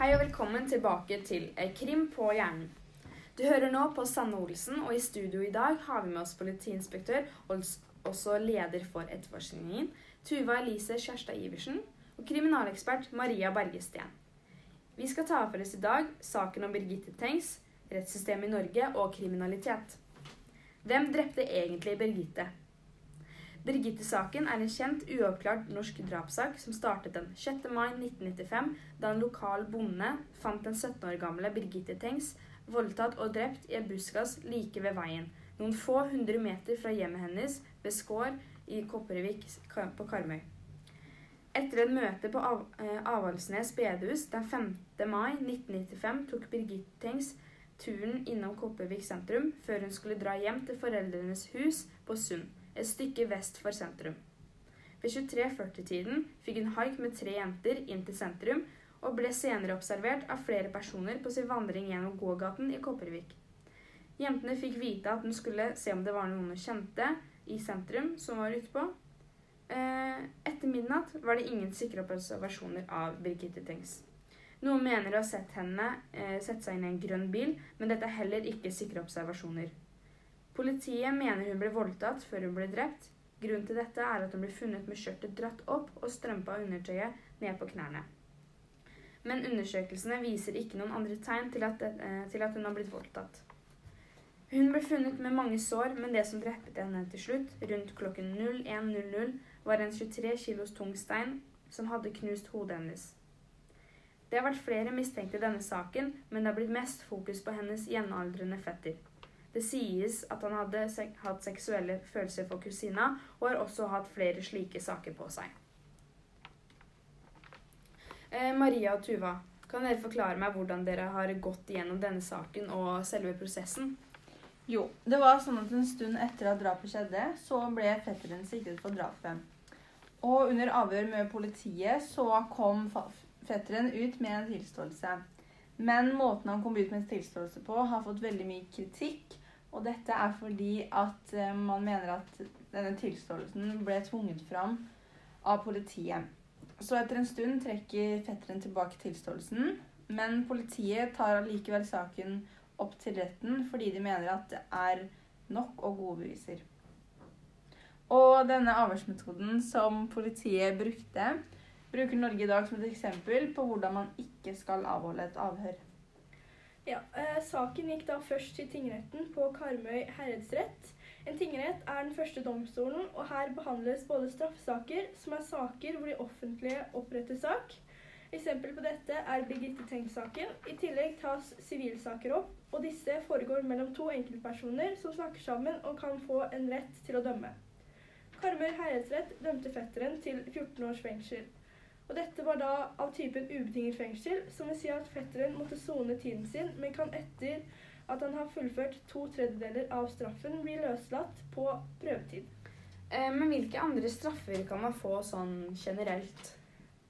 Hei og velkommen tilbake til eh, Krim på hjernen. Du hører nå på Sanne Olsen, og i studio i dag har vi med oss politiinspektør og også leder for etterforskningen, Tuva Elise Kjærstad Iversen, og kriminalekspert Maria Bergesten. Vi skal ta for oss i dag saken om Birgitte Tengs, rettssystemet i Norge og kriminalitet. Hvem drepte egentlig Birgitte? Birgitte-saken er en kjent, uoppklart norsk drapssak som startet den 6. mai 1995, da en lokal bonde fant den 17 år gamle Birgitte Tengs voldtatt og drept i en buskas like ved veien, noen få hundre meter fra hjemmet hennes ved Skår i Kopervik på Karmøy. Etter et møte på Av eh, Avaldsnes bedehus den 5. mai 1995 tok Birgitte Tengs turen innom Kopervik sentrum før hun skulle dra hjem til foreldrenes hus på Sund, et stykke vest for sentrum. Ved 23.40-tiden fikk hun haik med tre jenter inn til sentrum, og ble senere observert av flere personer på sin vandring gjennom gågaten i Kopervik. Jentene fikk vite at hun skulle se om det var noen hun kjente i sentrum som var ute på. Eh, etter midnatt var det ingen sikre observasjoner av Birgitte Tengs. Noen mener å ha sett henne eh, sette seg inn i en grønn bil, men dette er heller ikke sikre observasjoner. Politiet mener hun ble voldtatt før hun ble drept. Grunnen til dette er at hun ble funnet med skjørtet dratt opp og strømpa undertøyet ned på knærne. Men undersøkelsene viser ikke noen andre tegn til at, eh, til at hun har blitt voldtatt. Hun ble funnet med mange sår, men det som drepte henne til slutt, rundt klokken 01.00, var en 23 kilos tung stein som hadde knust hodet hennes. Det har vært flere mistenkte i denne saken, men det har blitt mest fokus på hennes jevnaldrende fetter. Det sies at han hadde sek hatt seksuelle følelser for kusina, og har også hatt flere slike saker på seg. Eh, Maria og Tuva, kan dere forklare meg hvordan dere har gått gjennom denne saken og selve prosessen? Jo, det var sånn at en stund etter at drapet skjedde, så ble fetteren siktet for drapet. Og under avhør med politiet så kom fetteren ut med en tilståelse. Men måten han kom ut med en tilståelse på, har fått veldig mye kritikk. Og dette er fordi at eh, man mener at denne tilståelsen ble tvunget fram av politiet. Så etter en stund trekker fetteren tilbake tilståelsen, men politiet tar allikevel saken opp til retten fordi de mener at det er nok og gode beviser. Og denne avhørsmetoden som politiet brukte, bruker Norge i dag som et eksempel på hvordan man ikke skal avholde et avhør. Ja, eh, Saken gikk da først til tingretten på Karmøy herredsrett. En tingrett er den første domstolen, og her behandles både straffesaker, som er saker hvor de offentlige oppretter sak. Eksempel på dette er Birgitte Tengs-saken. I tillegg tas sivilsaker opp, og disse foregår mellom to enkeltpersoner som snakker sammen og kan få en rett til å dømme. Karmøy herredsrett dømte fetteren til 14 års fengsel. Og dette var da av typen ubetinget fengsel, som vil si at fetteren måtte sone tiden sin, men kan etter at han har fullført to tredjedeler av straffen, bli løslatt på prøvetid. Eh, men hvilke andre straffer kan man få sånn generelt?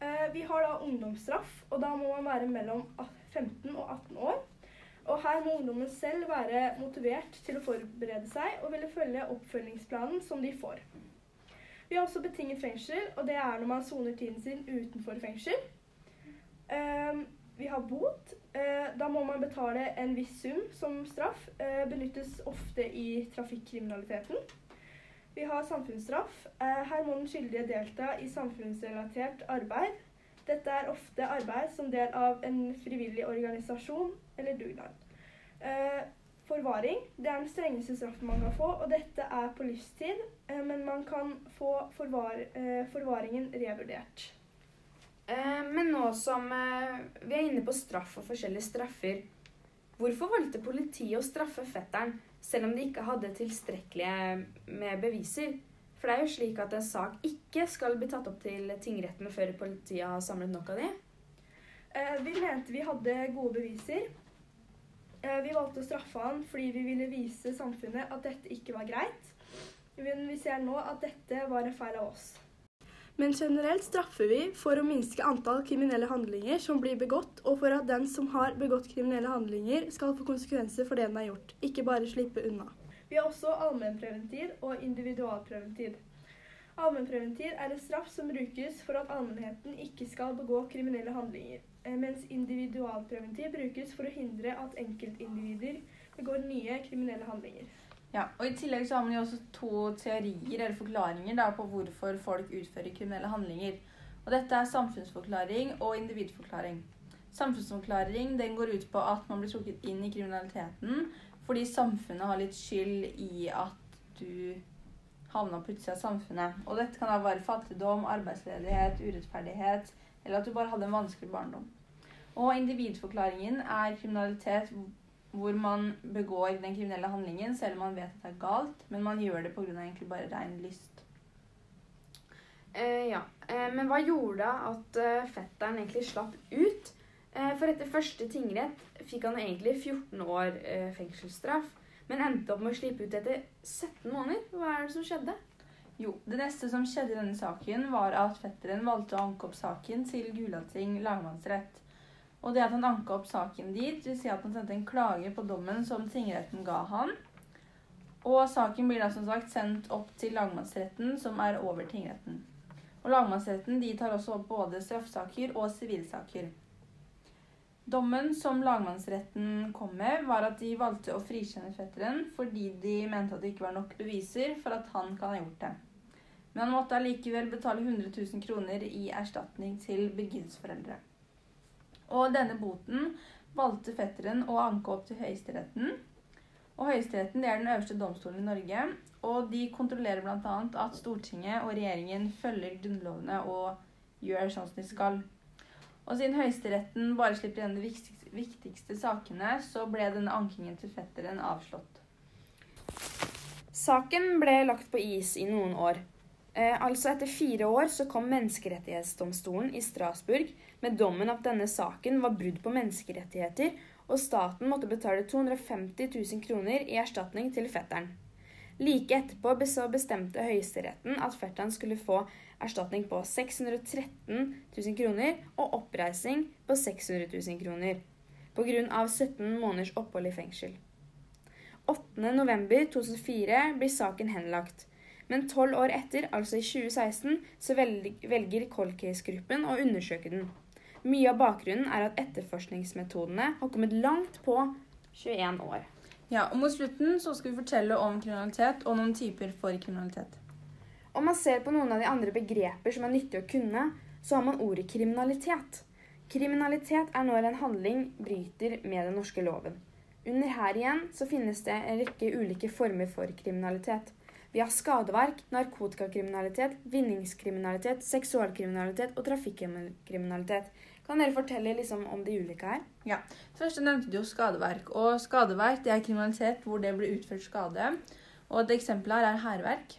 Eh, vi har da ungdomsstraff, og da må man være mellom 15 og 18 år. Og her må ungdommen selv være motivert til å forberede seg og ville følge oppfølgingsplanen som de får. Vi har også betinget fengsel, og det er når man soner tiden sin utenfor fengsel. Eh, vi har bot. Eh, da må man betale en viss sum som straff. Eh, benyttes ofte i trafikkriminaliteten. Vi har samfunnsstraff. Eh, her må den skyldige delta i samfunnsrelatert arbeid. Dette er ofte arbeid som del av en frivillig organisasjon eller dugnad. Forvaring det er den strengeste straffen man kan få, og dette er på livstid. Eh, men man kan få forvar, eh, forvaringen revurdert. Eh, men nå som vi er inne på straff og forskjellige straffer, hvorfor valgte politiet å straffe fetteren selv om de ikke hadde tilstrekkelige med beviser? For det er jo slik at en sak ikke skal bli tatt opp til tingretten før politiet har samlet nok av de. Vi mente vi hadde gode beviser. Eh, vi valgte å straffe han fordi vi ville vise samfunnet at dette ikke var greit. Men vi ser nå at dette var en feil av oss. Men generelt straffer vi for å minske antall kriminelle handlinger som blir begått, og for at den som har begått kriminelle handlinger, skal få konsekvenser for det den har gjort, ikke bare slippe unna. Vi har også allmennpreventiv og individualpreventiv. Allmennpreventiv er en straff som brukes for at allmennheten ikke skal begå kriminelle handlinger. eh, mens individualpreventiv brukes for å hindre at enkeltindivider begår nye kriminelle handlinger. Ja, og I tillegg så har man jo også to teorier eller forklaringer da, på hvorfor folk utfører kriminelle handlinger. Og Dette er samfunnsforklaring og individforklaring. Samfunnsforklaring den går ut på at man blir trukket inn i kriminaliteten fordi samfunnet har litt skyld i at du havna på utsida av samfunnet. Og dette kan da være fattigdom, arbeidsledighet, urettferdighet, eller at du bare hadde en vanskelig barndom. Og individforklaringen er kriminalitet hvor man begår den kriminelle handlingen selv om man vet at det er galt, men man gjør det pga. egentlig bare ren lyst. Eh, ja, eh, Men hva gjorde at eh, fetteren egentlig slapp ut? Eh, for etter første tingrett fikk han egentlig 14 år eh, fengselsstraff, men endte opp med å slippe ut etter 17 måneder. Hva er det som skjedde? Jo, Det neste som skjedde i denne saken, var at fetteren valgte å anke opp saken til Gulating lagmannsrett. Og det at han anka opp saken dit, vil si at han sendte en klage på dommen som tingretten ga han. Og saken blir da som sagt sendt opp til lagmannsretten, som er over tingretten. Og lagmannsretten de tar også opp både straffesaker og sivilsaker. Dommen som lagmannsretten kom med, var at de valgte å frikjenne fetteren fordi de mente at det ikke var nok beviser for at han kan ha gjort det. Men han måtte allikevel betale 100 000 kroner i erstatning til Birgits foreldre. Og denne boten valgte fetteren å anke opp til Høyesteretten. Og Høyesteretten er den øverste domstolen i Norge, og de kontrollerer bl.a. at Stortinget og regjeringen følger grunnlovene og gjør sånn som de skal. Og siden Høyesteretten bare slipper igjen de viktigste, sakene, så ble denne ankingen til fetteren avslått. Saken ble lagt på is i noen år. Eh, altså Etter fire år så kom Menneskerettighetsdomstolen i Strasbourg med dommen at denne saken var brudd på menneskerettigheter, og staten måtte betale 250 000 kroner i erstatning til fetteren. Like etterpå bestemte Høyesteretten at Fertan skulle få erstatning på 613 000 kroner og oppreising på 600 000 kroner pga. 17 måneders opphold i fengsel. 8.11.2004 blir saken henlagt. Men tolv år etter, altså i 2016, så velger Cold Case-gruppen å undersøke den. Mye av bakgrunnen er at etterforskningsmetodene har kommet langt på 21 år. Ja, og Mot slutten så skal vi fortelle om kriminalitet og noen typer for kriminalitet. Om man ser på noen av de andre begreper som er nyttig å kunne, så har man ordet kriminalitet. Kriminalitet er når en handling bryter med den norske loven. Under her igjen så finnes det en rekke ulike former for kriminalitet. Vi har skadeverk, narkotikakriminalitet, vinningskriminalitet, seksualkriminalitet og trafikkriminalitet. Kan dere fortelle liksom om de ulike her? Ja, Først nevnte du jo skadeverk. Og Skadeverk det er kriminalitet hvor det blir utført skade. Og Et eksempel her er hærverk.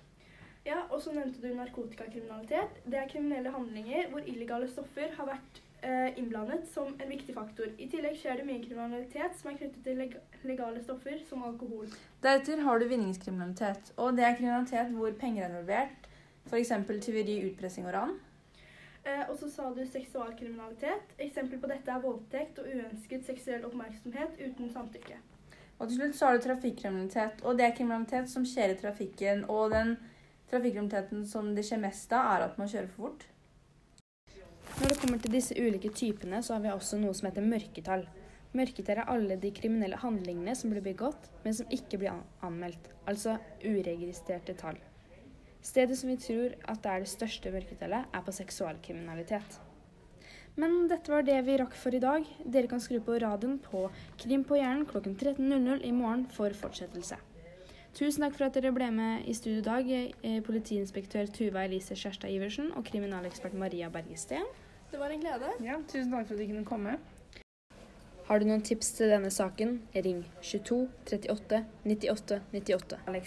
Ja, og så nevnte du narkotikakriminalitet. Det er kriminelle handlinger hvor illegale stoffer har vært eh, innblandet som en viktig faktor. I tillegg skjer det mye kriminalitet som er knyttet til leg legale stoffer, som alkohol. Deretter har du vinningskriminalitet. Og det er kriminalitet hvor penger er involvert. F.eks. tyveri, utpressing og ran. Eh, og så sa du seksualkriminalitet. Eksempel på dette er voldtekt og uønsket seksuell oppmerksomhet uten samtykke. Og til slutt så har du trafikkriminalitet. Og det er kriminalitet som skjer i trafikken. Og den trafikkriminaliteten som det skjer mest av, er at man kjører for fort. Når det kommer til disse ulike typene, så har vi også noe som heter mørketall. Mørketall er alle de kriminelle handlingene som blir begått, men som ikke blir anmeldt. Altså uregistrerte tall. Stedet som vi tror at det er det største mørketallet, er på seksualkriminalitet. Men dette var det vi rakk for i dag. Dere kan skru på radioen på Krim på hjernen klokken 13.00 i morgen for fortsettelse. Tusen takk for at dere ble med i studio i dag, eh, politiinspektør Tuva Elise Kjærstad Iversen og kriminalekspert Maria Bergesten. Det var en glede. Ja, Tusen takk for at du kunne komme. Har du noen tips til denne saken, ring 22 38 98 98. Alex.